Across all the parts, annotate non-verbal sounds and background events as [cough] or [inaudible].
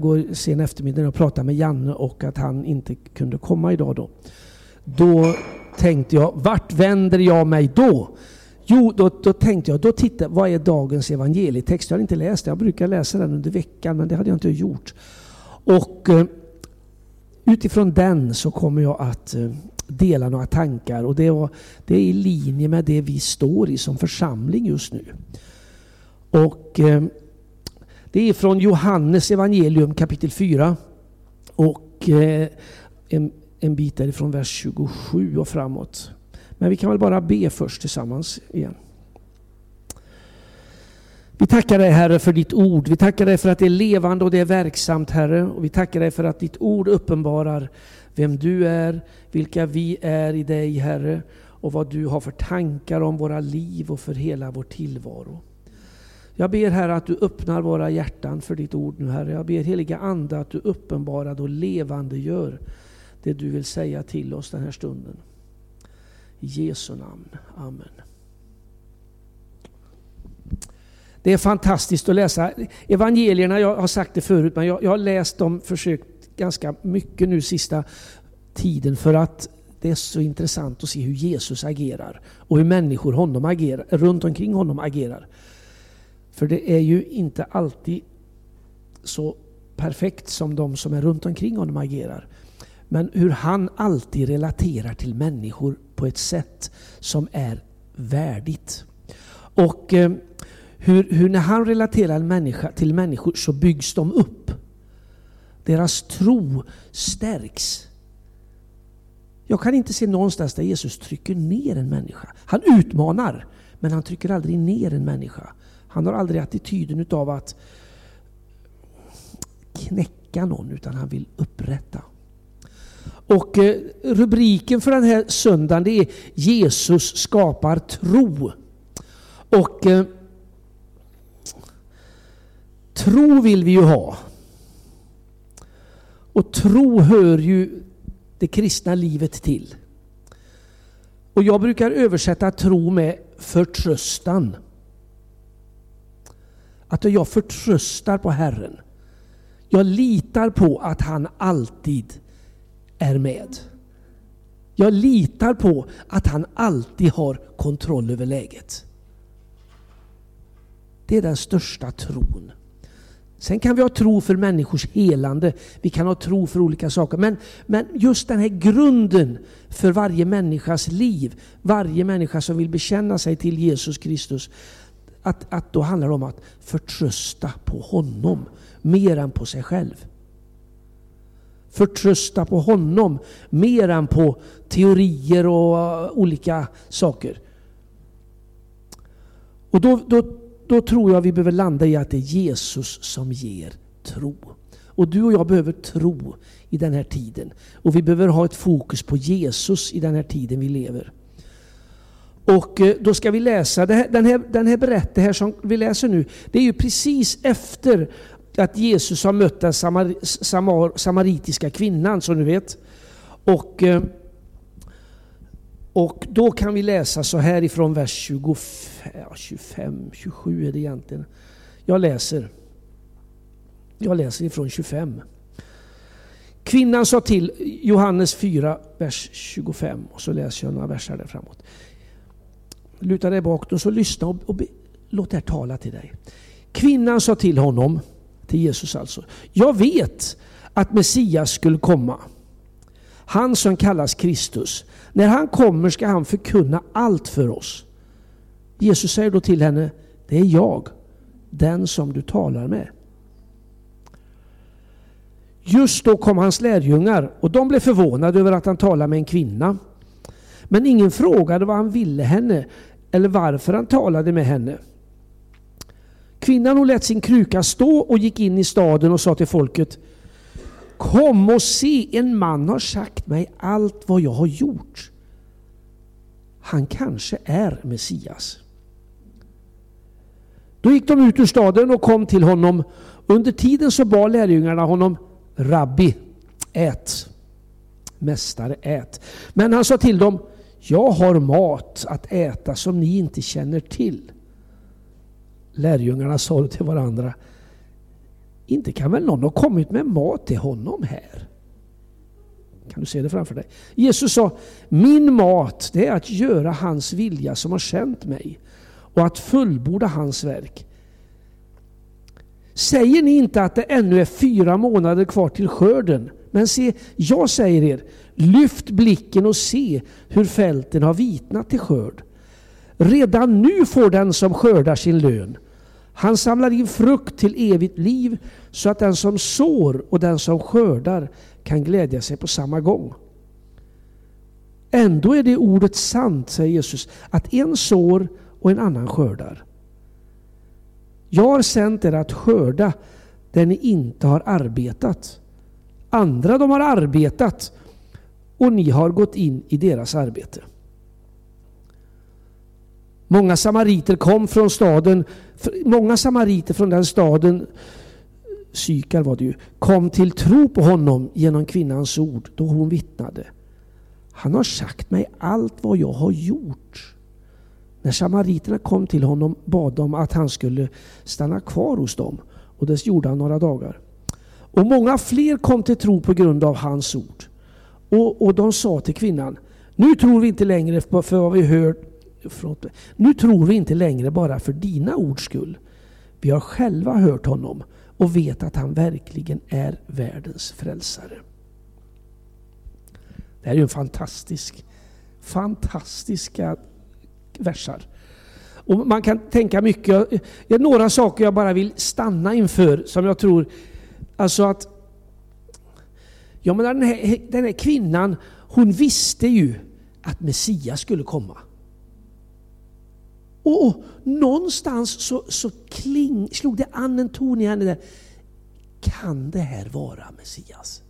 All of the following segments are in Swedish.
Går sen eftermiddag och pratar med Janne och att han inte kunde komma idag då. Då tänkte jag, vart vänder jag mig då? Jo, då, då tänkte jag, då titta, vad är dagens evangelietext? Jag har inte läst den, jag brukar läsa den under veckan, men det hade jag inte gjort. Och eh, utifrån den så kommer jag att eh, dela några tankar och det, var, det är i linje med det vi står i som församling just nu. Och eh, det är från Johannes evangelium kapitel 4 och eh, en, en bit därifrån vers 27 och framåt. Men vi kan väl bara be först tillsammans igen. Vi tackar dig Herre för ditt ord. Vi tackar dig för att det är levande och det är verksamt Herre. Och vi tackar dig för att ditt ord uppenbarar vem du är, vilka vi är i dig Herre och vad du har för tankar om våra liv och för hela vår tillvaro. Jag ber Herre att du öppnar våra hjärtan för ditt ord nu Herre. Jag ber heliga Ande att du uppenbarar och levandegör det du vill säga till oss den här stunden. I Jesu namn. Amen. Det är fantastiskt att läsa evangelierna. Jag har sagt det förut, men jag, jag har läst dem, försökt ganska mycket nu sista tiden för att det är så intressant att se hur Jesus agerar och hur människor honom agerar, runt omkring honom agerar. För det är ju inte alltid så perfekt som de som är runt omkring honom agerar. Men hur han alltid relaterar till människor på ett sätt som är värdigt. Och eh, hur, hur, när han relaterar människa till människor så byggs de upp. Deras tro stärks. Jag kan inte se någonstans där Jesus trycker ner en människa. Han utmanar, men han trycker aldrig ner en människa. Han har aldrig attityden utav att knäcka någon, utan han vill upprätta. Och eh, rubriken för den här söndagen det är Jesus skapar tro. Och eh, tro vill vi ju ha. Och tro hör ju det kristna livet till. Och jag brukar översätta tro med förtröstan. Att jag förtröstar på Herren. Jag litar på att han alltid är med. Jag litar på att han alltid har kontroll över läget. Det är den största tron. Sen kan vi ha tro för människors helande, vi kan ha tro för olika saker. Men, men just den här grunden för varje människas liv, varje människa som vill bekänna sig till Jesus Kristus, att, att då handlar det om att förtrösta på honom mer än på sig själv. Förtrösta på honom mer än på teorier och uh, olika saker. Och då, då, då tror jag vi behöver landa i att det är Jesus som ger tro. Och du och jag behöver tro i den här tiden. Och vi behöver ha ett fokus på Jesus i den här tiden vi lever. Och eh, då ska vi läsa, den här, den här berättelsen som vi läser nu, det är ju precis efter att Jesus har mött den samar, samar, samaritiska kvinnan som du vet. Och, eh, och då kan vi läsa så här ifrån vers 25, 25 27 är det egentligen. Jag läser. Jag läser ifrån 25. Kvinnan sa till Johannes 4, vers 25. Och så läser jag några verser där framåt. Luta dig bak och så lyssna och, och be, låt det här tala till dig. Kvinnan sa till honom, till Jesus alltså. Jag vet att Messias skulle komma. Han som kallas Kristus. När han kommer ska han förkunna allt för oss. Jesus säger då till henne, det är jag, den som du talar med. Just då kom hans lärjungar och de blev förvånade över att han talade med en kvinna. Men ingen frågade vad han ville henne eller varför han talade med henne. Kvinnan hon lät sin kruka stå och gick in i staden och sa till folket Kom och se, en man har sagt mig allt vad jag har gjort. Han kanske är Messias. Då gick de ut ur staden och kom till honom. Under tiden så bad lärjungarna honom Rabbi, ät. Mästare, ät. Men han sa till dem jag har mat att äta som ni inte känner till. Lärjungarna sa till varandra inte kan väl någon ha kommit med mat till honom här? Kan du se det framför dig? Jesus sa, min mat det är att göra hans vilja som har sänt mig och att fullborda hans verk. Säger ni inte att det ännu är fyra månader kvar till skörden? Men se, jag säger er, lyft blicken och se hur fälten har vitnat till skörd. Redan nu får den som skördar sin lön. Han samlar in frukt till evigt liv så att den som sår och den som skördar kan glädja sig på samma gång. Ändå är det ordet sant, säger Jesus, att en sår och en annan skördar. Jag har sänt er att skörda där ni inte har arbetat. Andra de har arbetat och ni har gått in i deras arbete. Många samariter kom från staden, många samariter från den staden, Sykar var det ju, kom till tro på honom genom kvinnans ord då hon vittnade. Han har sagt mig allt vad jag har gjort. När samariterna kom till honom bad de att han skulle stanna kvar hos dem och det gjorde han några dagar. Och många fler kom till tro på grund av hans ord. Och, och de sa till kvinnan, nu tror vi inte längre för vad vi hört Förlåt. Nu tror vi inte längre bara för dina ords skull. Vi har själva hört honom och vet att han verkligen är världens frälsare. Det här är ju en fantastisk, fantastiska versar. Och man kan tänka mycket. Det är några saker jag bara vill stanna inför som jag tror, alltså att Ja men den här, den här kvinnan, hon visste ju att Messias skulle komma. Och, och någonstans så, så kling, slog det an en ton i henne där. Kan det här vara Messias?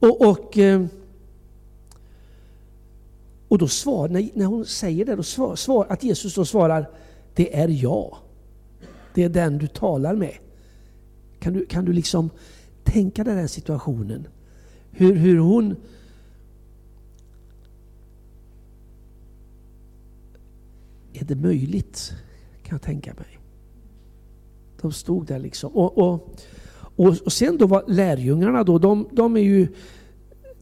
Och, och, eh, och då svar, när, hon säger det, då svar, att Jesus då svarar Det är jag. Det är den du talar med. Kan du, kan du liksom tänka dig den situationen? Hur, hur hon är det möjligt? Kan jag tänka mig. De stod där liksom. Och, och, och, och sen då var lärjungarna då, de, de, är ju,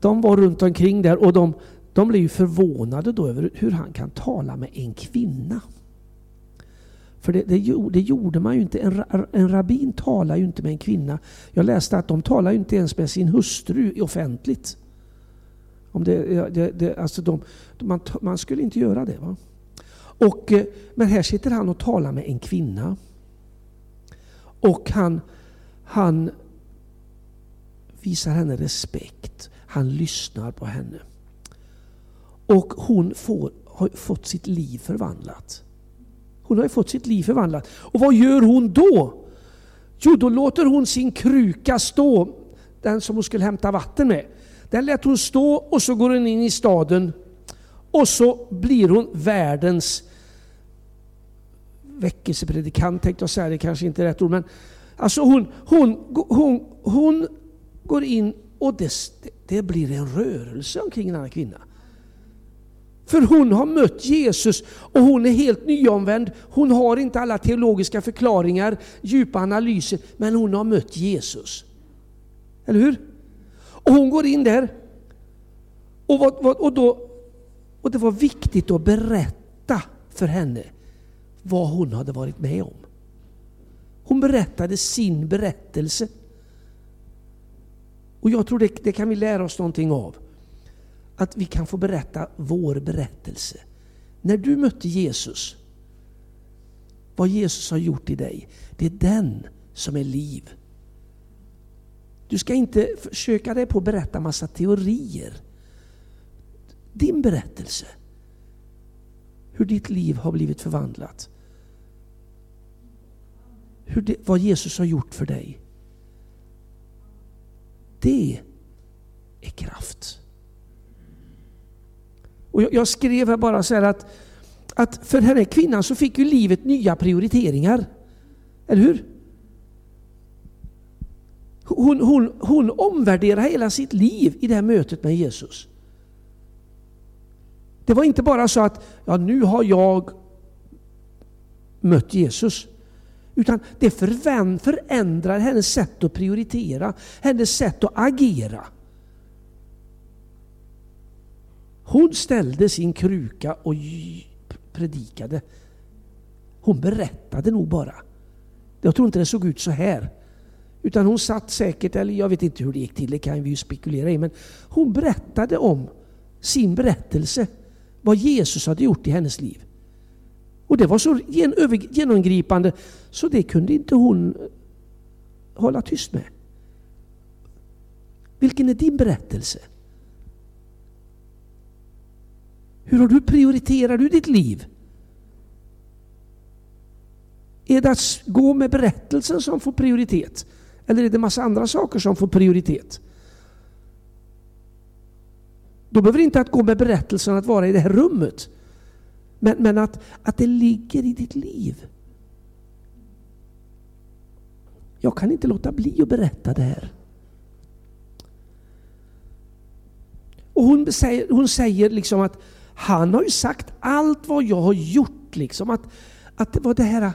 de var runt omkring där och de, de blev ju förvånade då över hur han kan tala med en kvinna. För det, det, det, gjorde man ju inte. En, en rabbin talar ju inte med en kvinna. Jag läste att de talar ju inte ens med sin hustru offentligt. Om det, det, det, alltså de, man, man skulle inte göra det. Va? Och, eh, men här sitter han och talar med en kvinna. Och han, han visar henne respekt. Han lyssnar på henne. Och hon får, har fått sitt liv förvandlat. Hon har ju fått sitt liv förvandlat. Och vad gör hon då? Jo, då låter hon sin kruka stå, den som hon skulle hämta vatten med. Den lät hon stå och så går hon in i staden och så blir hon världens väckelsepredikant tänkte jag säga, det kanske inte är rätt ord. Men alltså hon, hon, hon, hon går in och det, det blir en rörelse omkring en annan kvinna. För hon har mött Jesus och hon är helt nyomvänd. Hon har inte alla teologiska förklaringar, djupa analyser, men hon har mött Jesus. Eller hur? Och hon går in där. Och, vad, och, då, och det var viktigt att berätta för henne vad hon hade varit med om. Hon berättade sin berättelse. Och jag tror det, det kan vi lära oss någonting av. Att vi kan få berätta vår berättelse. När du mötte Jesus, vad Jesus har gjort i dig, det är den som är liv. Du ska inte försöka dig på att berätta massa teorier. Din berättelse. Hur ditt liv har blivit förvandlat hur det, vad Jesus har gjort för dig. Det är kraft. Och jag, jag skrev här bara så här att, att för den här kvinnan så fick ju livet nya prioriteringar. Eller hur? Hon, hon, hon omvärderar hela sitt liv i det här mötet med Jesus. Det var inte bara så att ja, nu har jag mött Jesus. Utan det förändrar hennes sätt att prioritera, hennes sätt att agera. Hon ställde sin kruka och predikade. Hon berättade nog bara. Jag tror inte det såg ut så här. Utan hon satt säkert, eller jag vet inte hur det gick till, det kan vi ju spekulera i. Men hon berättade om sin berättelse. Vad Jesus hade gjort i hennes liv. Och det var så genomgripande så det kunde inte hon eh, hålla tyst med. Vilken är din berättelse? Hur har du prioriterat du ditt liv? Är det att gå med berättelsen som får prioritet? Eller är det massa andra saker som får prioritet? Då behöver det inte att gå med berättelsen att vara i det här rummet. Men, men att, att det ligger i ditt liv. Jag kan inte låta bli att berätta det här. Och hon säger, hon säger liksom att han har ju sagt allt vad jag har gjort. Liksom. Att, att det var det här,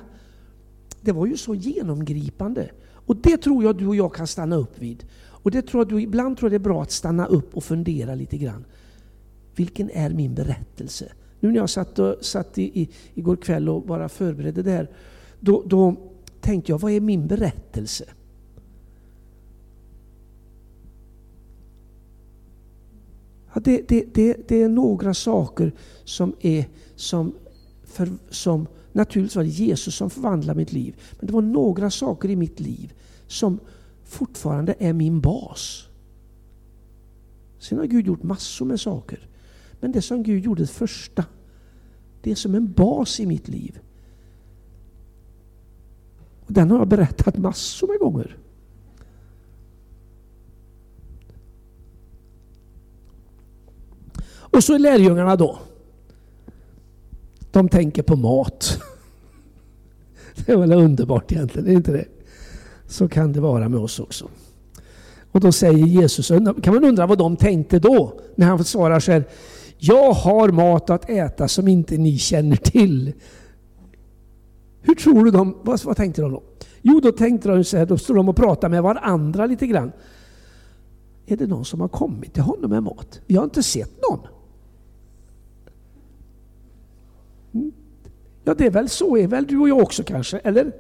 det var ju så genomgripande. Och det tror jag du och jag kan stanna upp vid. Och det tror jag du, ibland tror jag det är bra att stanna upp och fundera lite grann. Vilken är min berättelse? Nu när jag satt, och, satt i, i, igår kväll och bara förberedde det här, då, då tänkte jag, vad är min berättelse? Ja, det, det, det, det, är några saker som är som, för, som naturligtvis var det Jesus som förvandlade mitt liv. Men det var några saker i mitt liv som fortfarande är min bas. Sen har Gud gjort massor med saker. Men det som Gud gjorde första, det är som en bas i mitt liv. Och den har jag berättat massor med gånger. Och så är lärjungarna då. De tänker på mat. [laughs] Det är väl underbart egentligen, är inte det? Så kan det vara med oss också. Och då säger Jesus, kan man undra vad de tänkte då? När han svarar så här, jag har mat att äta som inte ni känner till. Hur tror du de, vad, vad tänkte de då? Jo, då tänkte de så här, då står de och pratar med varandra lite grann. Är det någon som har kommit till honom med mat? Vi har inte sett någon. Ja, det är väl så är väl du och jag också kanske, eller?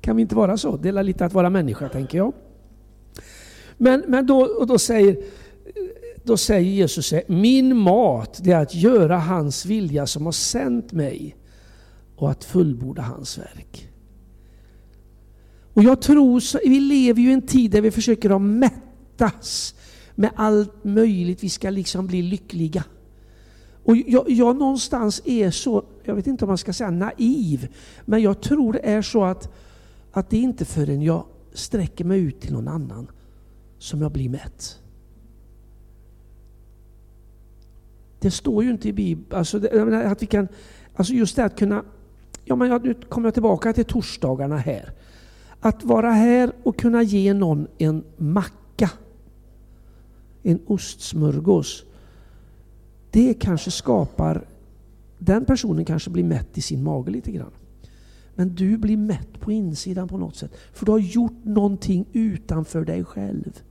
Kan vi inte vara så? Det är lite att vara människa, tänker jag. Men, men då, och då säger då säger Jesus min mat det är att göra hans vilja som har sänt mig och att fullborda hans verk. Och jag tror, vi lever ju i en tid där vi försöker att mättas med allt möjligt. Vi ska liksom bli lyckliga. Och jag, jag någonstans är så, jag vet inte om man ska säga naiv, men jag tror det är så att, att det är inte förrän jag sträcker mig ut till någon annan som jag blir mätt. Det står ju inte i Bibeln, alltså, att vi kan, alltså just det att kunna, ja men nu kommer jag tillbaka till torsdagarna här. Att vara här och kunna ge någon en macka, en ostsmörgås, det kanske skapar, den personen kanske blir mätt i sin mage lite grann. Men du blir mätt på insidan på något sätt. För du har gjort någonting utanför dig själv.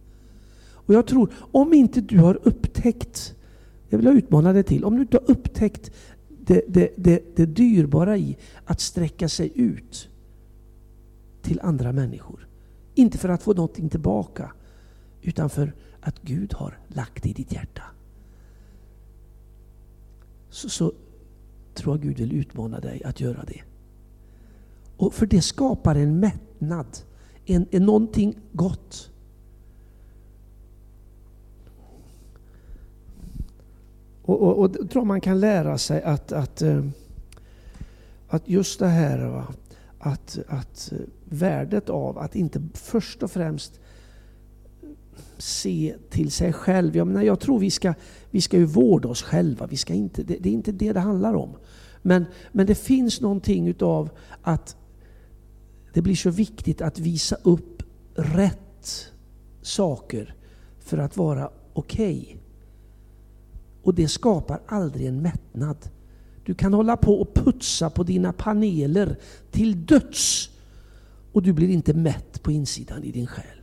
Och jag tror, om inte du har upptäckt jag vill utmana dig till, om du inte har upptäckt det, det, det, det dyrbara i att sträcka sig ut till andra människor. Inte för att få någonting tillbaka, utan för att Gud har lagt det i ditt hjärta. Så, så tror att Gud vill utmana dig att göra det. Och För det skapar en mättnad, en, en någonting gott. Och, och, och tror man kan lära sig att, att, eh, att just det här va? Att, att eh, värdet av att inte först och främst se till sig själv. Jag, menar, jag tror vi ska, vi ska ju vårda oss själva. Vi ska inte, det, det är inte det det handlar om. Men, men det finns någonting utav att det blir så viktigt att visa upp rätt saker för att vara okej. Okay. Och det skapar aldrig en mättnad. Du kan hålla på och putsa på dina paneler till döds. och du blir inte mätt på insidan i din själ.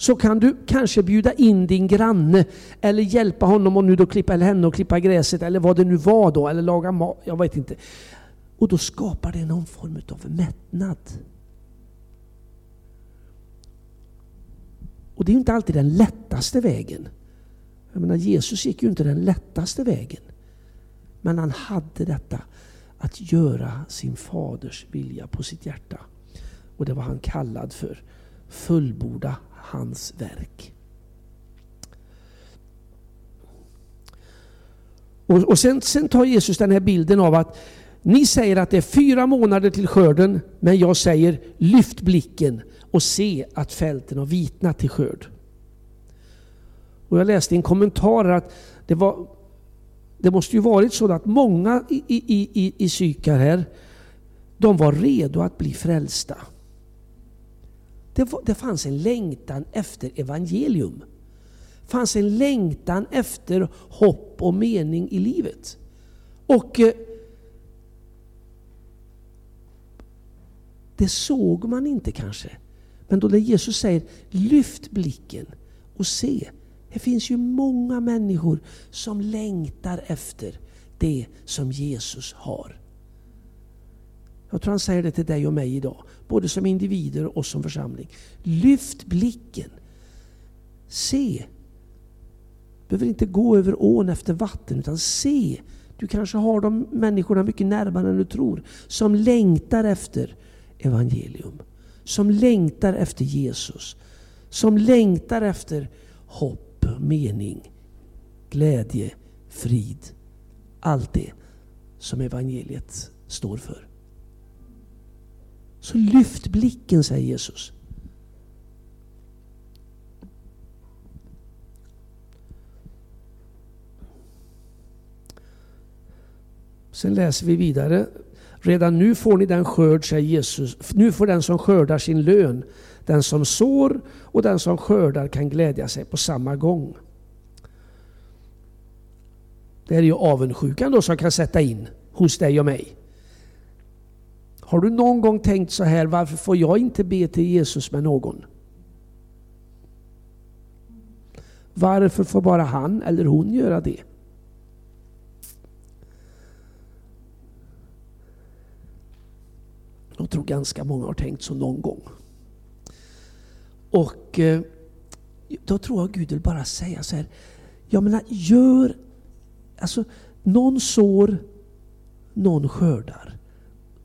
Så kan du kanske bjuda in din granne eller hjälpa honom och nu då klippa, eller henne att klippa gräset eller vad det nu var då, eller laga mat, jag vet inte. Och då skapar det någon form av mättnad. Och det är inte alltid den lättaste vägen. Jag menar, Jesus gick ju inte den lättaste vägen. Men han hade detta att göra sin faders vilja på sitt hjärta. Och det var han kallad för. Fullborda hans verk. Och, och sen, sen tar Jesus den här bilden av att ni säger att det är fyra månader till skörden, men jag säger lyft blicken och se att fälten har vitnat till skörd. Och jag läste i en kommentar att det, var, det måste ju varit så att många i, i, i, i Sykar här, de var redo att bli frälsta. Det, var, det fanns en längtan efter evangelium. Det fanns en längtan efter hopp och mening i livet. Och eh, det såg man inte kanske. Men då när Jesus säger lyft blicken och se. Det finns ju många människor som längtar efter det som Jesus har. Jag tror han säger det till dig och mig idag, både som individer och som församling. Lyft blicken. Se. Du behöver inte gå över ån efter vatten, utan se. Du kanske har de människorna mycket närmare än du tror, som längtar efter evangelium. Som längtar efter Jesus. Som längtar efter hopp, mening, glädje, frid. Allt det som evangeliet står för. Så lyft blicken, säger Jesus. Sen läser vi vidare. Redan nu får ni den skörd, säger Jesus. Nu får den som skördar sin lön. Den som sår och den som skördar kan glädja sig på samma gång. Det är ju avundsjukan då som kan sätta in hos dig och mig. Har du någon gång tänkt så här, varför får jag inte be till Jesus med någon? Varför får bara han eller hon göra det? Jag tror ganska många har tänkt så någon gång. Och eh, då tror jag Gud vill bara säga så här. Jag menar, gör... Alltså, någon sår, någon skördar.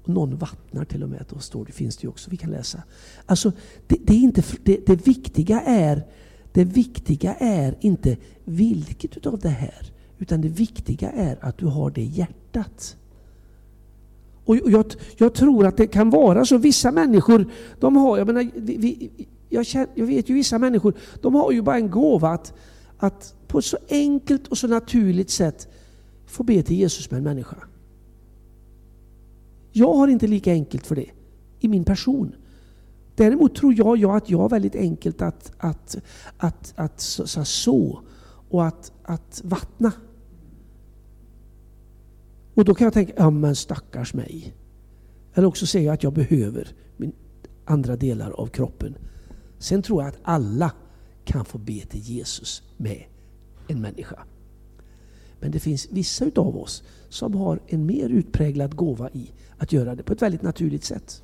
Någon vattnar till och med, då står det, finns det ju också, vi kan läsa. Alltså, det, det är inte, det, det, viktiga är, det viktiga är inte vilket utav det här, utan det viktiga är att du har det hjärtat. Och jag, jag, tror att det kan vara så. Vissa människor, de har, jag menar, vi, vi, jag, känner, jag, vet ju vissa människor, de har ju bara en gåva att, att på ett så enkelt och så naturligt sätt få be till Jesus med en människa. Jag har inte lika enkelt för det i min person. Däremot tror jag, jag att jag har väldigt enkelt att, att, att, att, så, så, så och att, att vattna. Och då kan jag tänka, ja men stackars mig. Eller också säger jag att jag behöver min andra delar av kroppen. Sen tror jag att alla kan få be till Jesus med en människa. Men det finns vissa utav oss som har en mer utpräglad gåva i att göra det på ett väldigt naturligt sätt.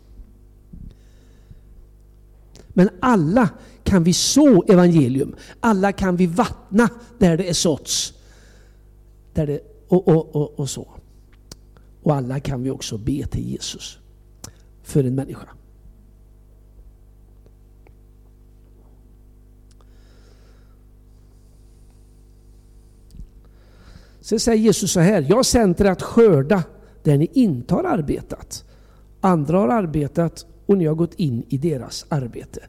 Men alla kan vi så evangelium. Alla kan vi vattna där det är såtts. Där det, och, och, och, och så. Och alla kan vi också be till Jesus för en människa. Sen säger Jesus så här, jag sänder att skörda där ni inte har arbetat. Andra har arbetat och ni har gått in i deras arbete.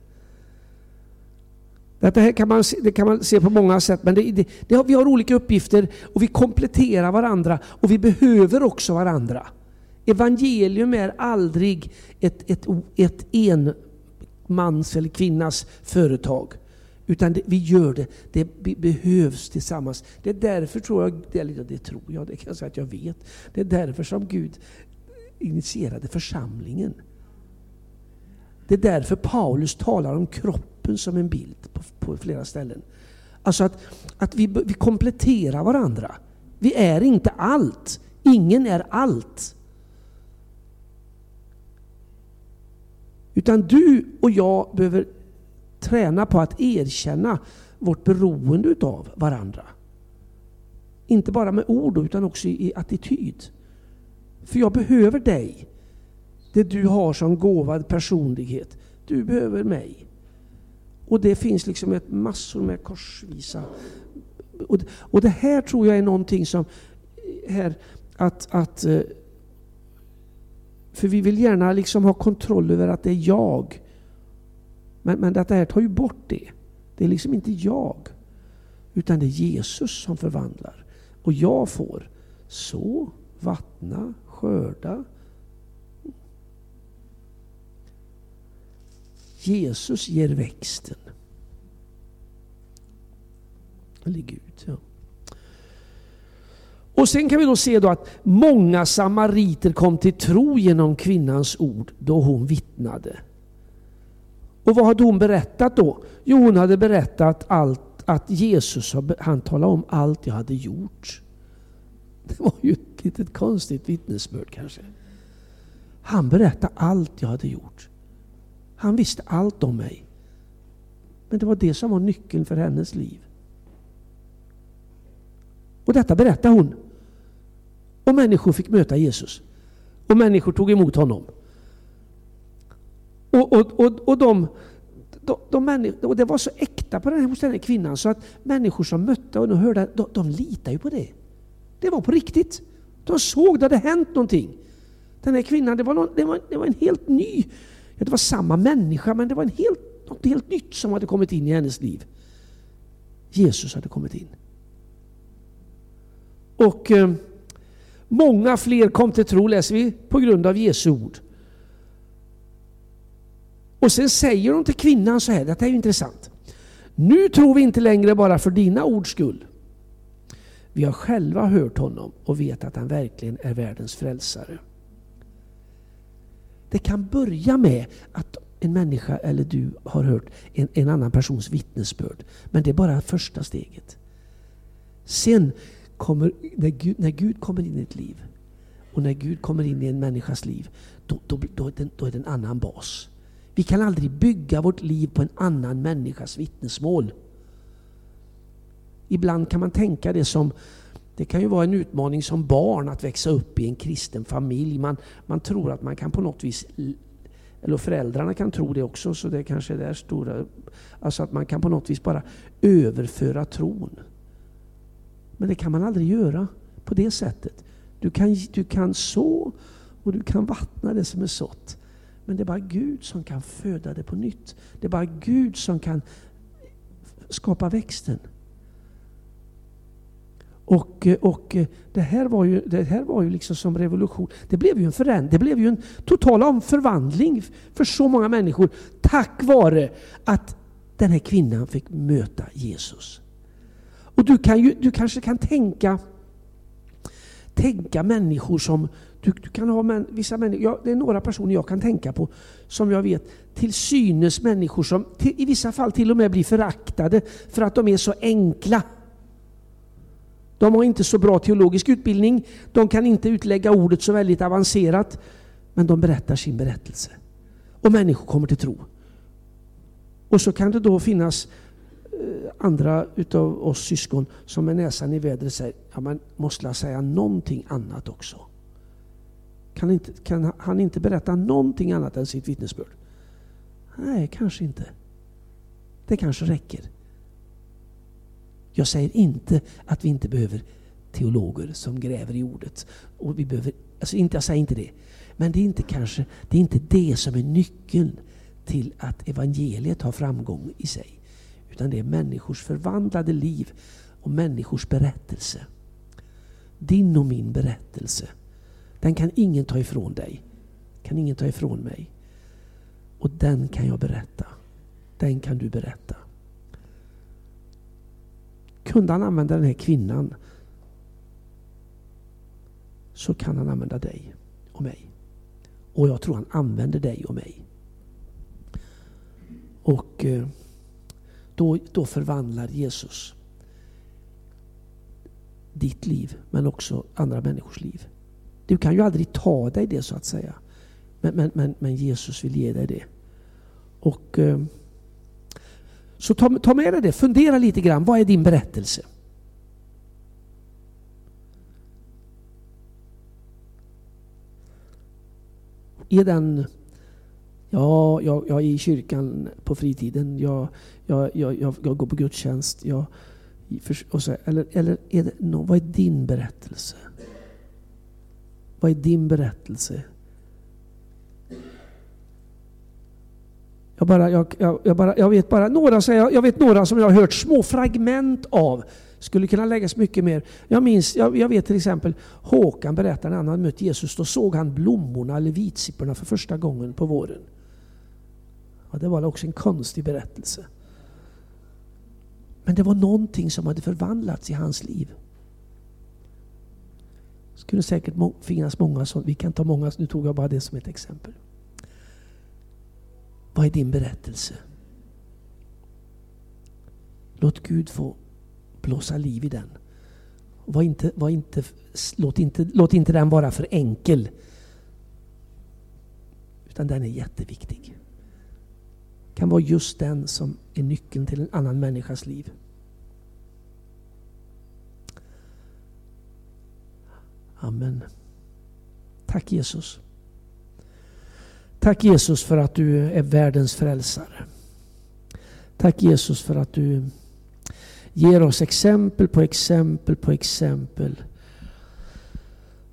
Detta här kan man, det kan man se på många sätt, men det, det, det har, vi har olika uppgifter och vi kompletterar varandra och vi behöver också varandra. Evangelium är aldrig ett, ett, ett enmans eller kvinnas företag. Utan det, vi gör det, det behövs tillsammans. Det är därför tror jag, det, det tror jag, det kan jag säga att jag vet. Det är därför som Gud initierade församlingen. Det är därför Paulus talar om kroppen som en bild på, på flera ställen. Alltså att, att vi, vi kompletterar varandra. Vi är inte allt. Ingen är allt. Utan du och jag behöver träna på att erkänna vårt beroende utav varandra. Inte bara med ord utan också i attityd. För jag behöver dig. Det du har som gåvad personlighet. Du behöver mig. Och det finns liksom ett massor med korsvisa. Och, och det här tror jag är någonting som, här, att, att eh, för vi vill gärna liksom ha kontroll över att det är jag. Men, men det här tar ju bort det. Det är liksom inte jag. Utan det är Jesus som förvandlar. Och jag får så, vattna, skörda. Jesus ger växten. Eller Gud, ja. Och sen kan vi då se då att många samariter kom till tro genom kvinnans ord då hon vittnade. Och vad hade hon berättat då? Jo, hon hade berättat allt att Jesus han talade om allt jag hade gjort. Det var ju ett litet konstigt vittnesbörd kanske. Han berättade allt jag hade gjort. Han visste allt om mig. Men det var det som var nyckeln för hennes liv. Och detta berättade hon. Och människor fick möta Jesus. Och människor tog emot honom. Och, och, och, och, de, de, de, och det var så äkta på den här, hos den här kvinnan så att människor som mötte och hörde, de, de litade ju på det. Det var på riktigt. De såg det hade hänt någonting. Den här kvinnan, det var, någon, det var, det var en helt ny, ja, det var samma människa men det var en helt, något helt nytt som hade kommit in i hennes liv. Jesus hade kommit in. Och eh, många fler kom till tro, läser vi, på grund av Jesu ord. Och sen säger hon till kvinnan så här, detta är ju intressant. Nu tror vi inte längre bara för dina ords skull. Vi har själva hört honom och vet att han verkligen är världens frälsare. Det kan börja med att en människa eller du har hört en, en annan persons vittnesbörd. Men det är bara första steget. Sen kommer, när Gud, när Gud kommer in i ett liv och när Gud kommer in i en människas liv, då, då, då, är, det, då är det en annan bas. Vi kan aldrig bygga vårt liv på en annan människas vittnesmål. Ibland kan man tänka det som det kan ju vara en utmaning som barn att växa upp i en kristen familj. Man, man tror att man kan på något vis, eller föräldrarna kan tro det också, så det kanske är det stora, alltså att man kan på något vis bara överföra tron. Men det kan man aldrig göra på det sättet. Du kan, du kan så och du kan vattna det som är sått. Men det är bara Gud som kan föda det på nytt. Det är bara Gud som kan skapa växten. Och, och det, här var ju, det här var ju liksom som revolution. Det blev ju en förändring. Det blev ju en total omförvandling för så många människor tack vare att den här kvinnan fick möta Jesus. Och du, kan ju, du kanske kan tänka, tänka människor som du, du kan ha män, vissa människor, ja, det är några personer jag kan tänka på som jag vet till synes människor som till, i vissa fall till och med blir föraktade för att de är så enkla. De har inte så bra teologisk utbildning, de kan inte utlägga ordet så väldigt avancerat, men de berättar sin berättelse. Och människor kommer till tro. Och så kan det då finnas eh, andra utav oss syskon som med näsan i vädret säger, ja man måste säga någonting annat också. Kan, inte, kan han inte berätta någonting annat än sitt vittnesbörd? Nej, kanske inte. Det kanske räcker. Jag säger inte att vi inte behöver teologer som gräver i ordet. Och vi behöver, alltså inte, jag säger inte det. Men det är inte kanske det, är inte det som är nyckeln till att evangeliet har framgång i sig utan det är människors förvandlade liv och människors berättelse. Din och min berättelse, den kan ingen ta ifrån dig. Kan ingen ta ifrån mig. Och den kan jag berätta. Den kan du berätta. Kunde han använda den här kvinnan så kan han använda dig och mig. Och jag tror han använder dig och mig. Och eh, då, då förvandlar Jesus ditt liv men också andra människors liv. Du kan ju aldrig ta dig det så att säga. Men, men, men, men Jesus vill ge dig det. Och eh, Så ta, ta med dig det, fundera lite grann. Vad är din berättelse? Är den Ja, jag, jag är i kyrkan på fritiden. Jag, jag, jag, jag, går på gudstjänst. Jag, och så, eller eller är det, no, vad är din berättelse? Vad är din berättelse? Jag, bara, jag, jag, jag, bara, jag vet bara några, jag vet några som jag har hört små fragment av. Skulle kunna läggas mycket mer. Jag minns, jag, jag vet till exempel Håkan berättar när han hade mött Jesus. Då såg han blommorna eller vitsipporna för första gången på våren. Ja, det var också en konstig berättelse. Men det var någonting som hade förvandlats i hans liv. Det skulle säkert finnas många sådana. Vi kan ta många, nu tog jag bara det som ett exempel. Vad är din berättelse? Låt Gud få blåsa liv i den. Var inte, var inte, låt, inte, låt inte den vara för enkel. Utan den är jätteviktig. kan vara just den som är nyckeln till en annan människas liv. Amen. Tack Jesus. Tack Jesus för att du är världens frälsare. Tack Jesus för att du ger oss exempel på exempel på exempel.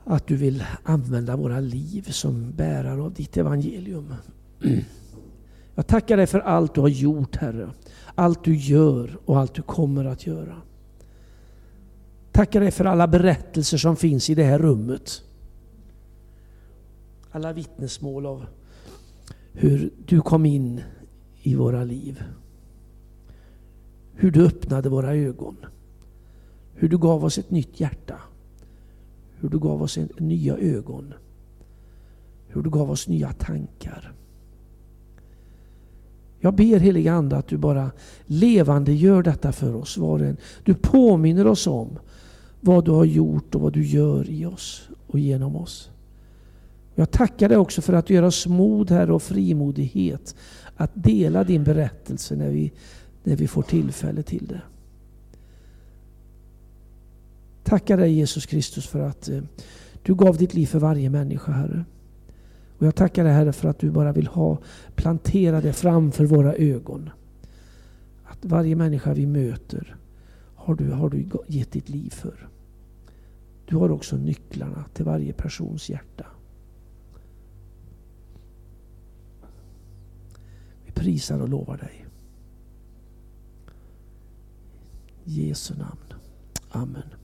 Att du vill använda våra liv som bärare av ditt evangelium. Jag tackar dig för allt du har gjort Herre. Allt du gör och allt du kommer att göra. Tackar dig för alla berättelser som finns i det här rummet. Alla vittnesmål av hur du kom in i våra liv. Hur du öppnade våra ögon. Hur du gav oss ett nytt hjärta. Hur du gav oss nya ögon. Hur du gav oss nya tankar. Jag ber heliga Ande att du bara levande gör detta för oss var och en. Du påminner oss om vad du har gjort och vad du gör i oss och genom oss. Jag tackar dig också för att du ger oss mod här och frimodighet att dela din berättelse när vi, när vi får tillfälle till det. Tackar dig Jesus Kristus för att eh, du gav ditt liv för varje människa Herre. Och jag tackar dig Herre för att du bara vill ha plantera det framför våra ögon. Att varje människa vi möter har du, har du gett ditt liv för. Du har också nycklarna till varje persons hjärta. Vi prisar och lovar dig. I Jesu namn. Amen.